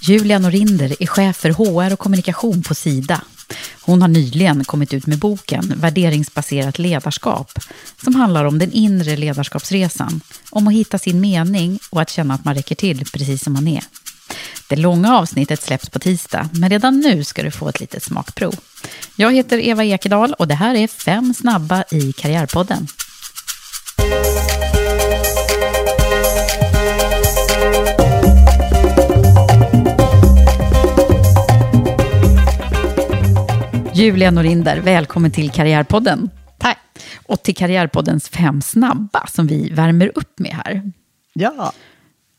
Julia Norinder är chef för HR och kommunikation på Sida. Hon har nyligen kommit ut med boken Värderingsbaserat ledarskap som handlar om den inre ledarskapsresan, om att hitta sin mening och att känna att man räcker till precis som man är. Det långa avsnittet släpps på tisdag, men redan nu ska du få ett litet smakprov. Jag heter Eva Ekedal och det här är Fem snabba i Karriärpodden. Julia Norinder, välkommen till Karriärpodden. Tack. Och till Karriärpoddens Fem snabba som vi värmer upp med här. Ja.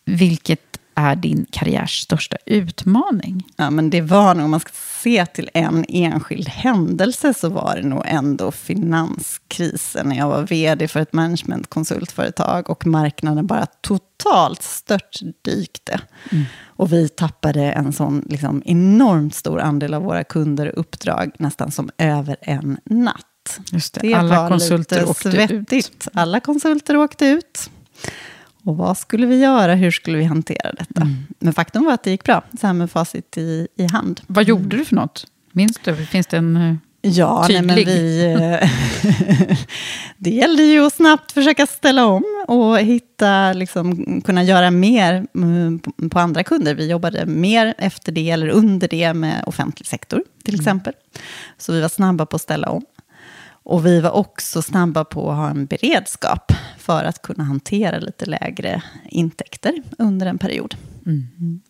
Vilket är din karriärs största utmaning? ja, men det var nog, om man ska se till en enskild händelse, så var det nog ändå finanskrisen när jag var vd för ett managementkonsultföretag och marknaden bara totalt störtdykte. Mm. Och vi tappade en sån liksom, enormt stor andel av våra kunder och uppdrag nästan som över en natt. Just det, Det alla var konsulter lite åkte svettigt. ut. Alla konsulter åkte ut. Och vad skulle vi göra? Hur skulle vi hantera detta? Mm. Men faktum var att det gick bra, så här med facit i, i hand. Vad gjorde du för något? Minns du? Finns det en... eh, Ja, nej, men Tydlig. vi... eh, det gällde ju att snabbt försöka ställa om och hitta, liksom, kunna göra mer mm, på- på andra kunder. Vi jobbade mer efter det eller under det med offentlig sektor, till exempel. Så vi var snabba på att ställa om. Och vi var också snabba på att ha en beredskap för att kunna hantera lite lägre intäkter under en period.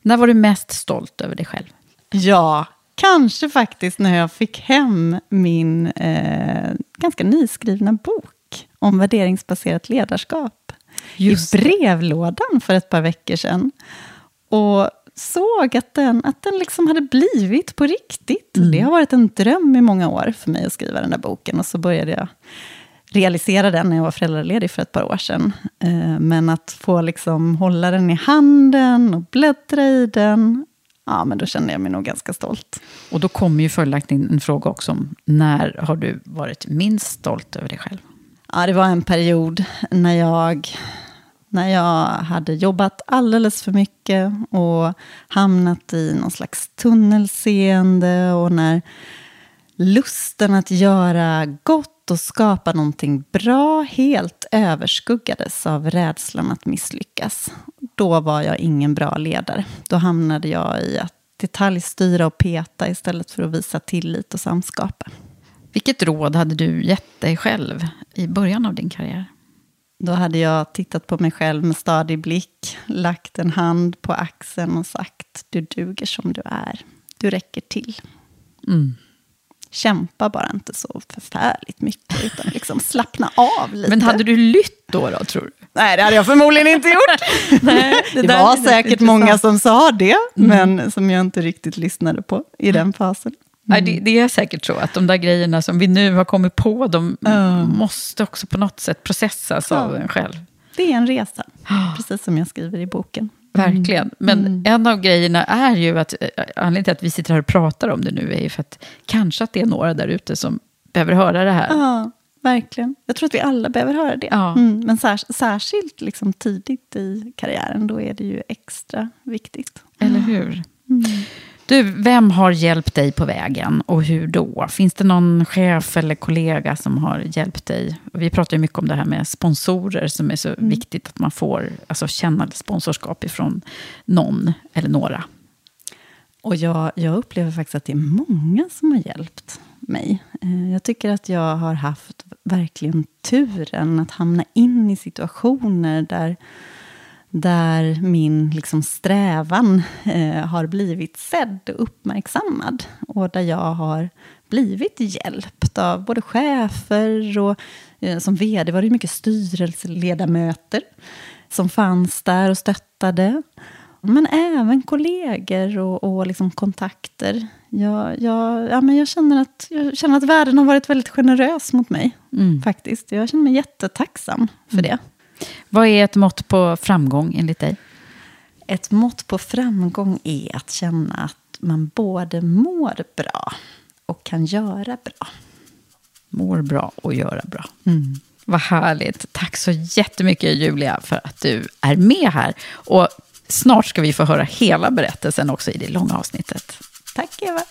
När var du mest stolt över dig själv? Ja, kanske faktiskt när jag fick hem min eh, ganska nyskrivna bok om värderingsbaserat ledarskap Just i brevlådan för ett par veckor sedan. Och såg att den, att den liksom hade blivit på riktigt. Det har varit en dröm i många år för mig att skriva den där boken. Och så började jag realisera den när jag var föräldraledig för ett par år sedan. Eh, Men att få liksom hålla den i handen och bläddra i den, ja, men då kände jag mig nog ganska stolt. Och då kommer ju följaktligen en fråga också om när har du varit minst stolt över dig själv? Ja, det var en period när jag, när jag hade jobbat alldeles för mycket och hamnat i någon slags tunnelseende och när lusten att göra gott och skapa någonting bra helt överskuggades av rädslan att misslyckas. Då var jag ingen bra ledare. Då hamnade jag i att detaljstyra och peta istället för att visa tillit och samskapa. Vilket råd hade du gett dig själv i början av din karriär? Då hade jag tittat på mig själv med stadig blick, lagt en hand på axeln och sagt du duger som du är. Du räcker till. Mm. Kämpa bara inte så förfärligt mycket, utan liksom slappna av lite. Men hade du lytt då, då tror du? Nej, det hade jag förmodligen inte gjort. Nej, det där var säkert många som sa det, men som jag inte riktigt lyssnade på i den fasen. Nej, det, det är säkert så att de där grejerna som vi nu har kommit på, de måste också på något sätt processas av Ja. en själv. det är en resa, precis som jag skriver i boken. Verkligen. Men mm. en av grejerna är ju att, eh, anledningen till att vi sitter här och pratar om det nu är ju för att kanske att det är några där ute som behöver höra det här. Ja, verkligen. Jag tror att vi alla behöver höra det. Ja. Mm, men sär, särskilt liksom tidigt i karriären, då är det ju extra viktigt. Eller hur? Mm. Du, vem har hjälpt dig på vägen och hur då? Finns det någon chef eller kollega som har hjälpt dig? Vi pratar ju mycket om det här med sponsorer som är så mm. viktigt att man får alltså, känna sponsorskap ifrån någon eller några. Och jag, jag upplever faktiskt att det är många som har hjälpt mig. Eh, jag tycker att jag har haft verkligen turen att hamna in i situationer där där min liksom strävan eh, har blivit sedd och uppmärksammad. Och där jag har blivit hjälpt av både chefer och eh, som vd var det mycket styrelseledamöter som fanns där och stöttade. Men även kollegor och, och liksom kontakter. Jag, jag, ja, men jag, känner att, jag känner att världen har varit väldigt generös mot mig. Mm. faktiskt. Jag känner mig jättetacksam för mm. det. Vad är ett mått på framgång enligt dig? Ett mått på framgång är att känna att man både mår bra och kan göra bra. Mår bra och göra bra. Mm. Vad härligt. Tack så jättemycket Julia för att du är med här. Och snart ska vi få höra hela berättelsen också i det långa avsnittet. Tack Eva.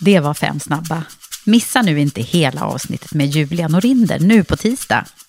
Det var fem snabba. Missa nu inte hela avsnittet med Julia Norinder nu på tisdag.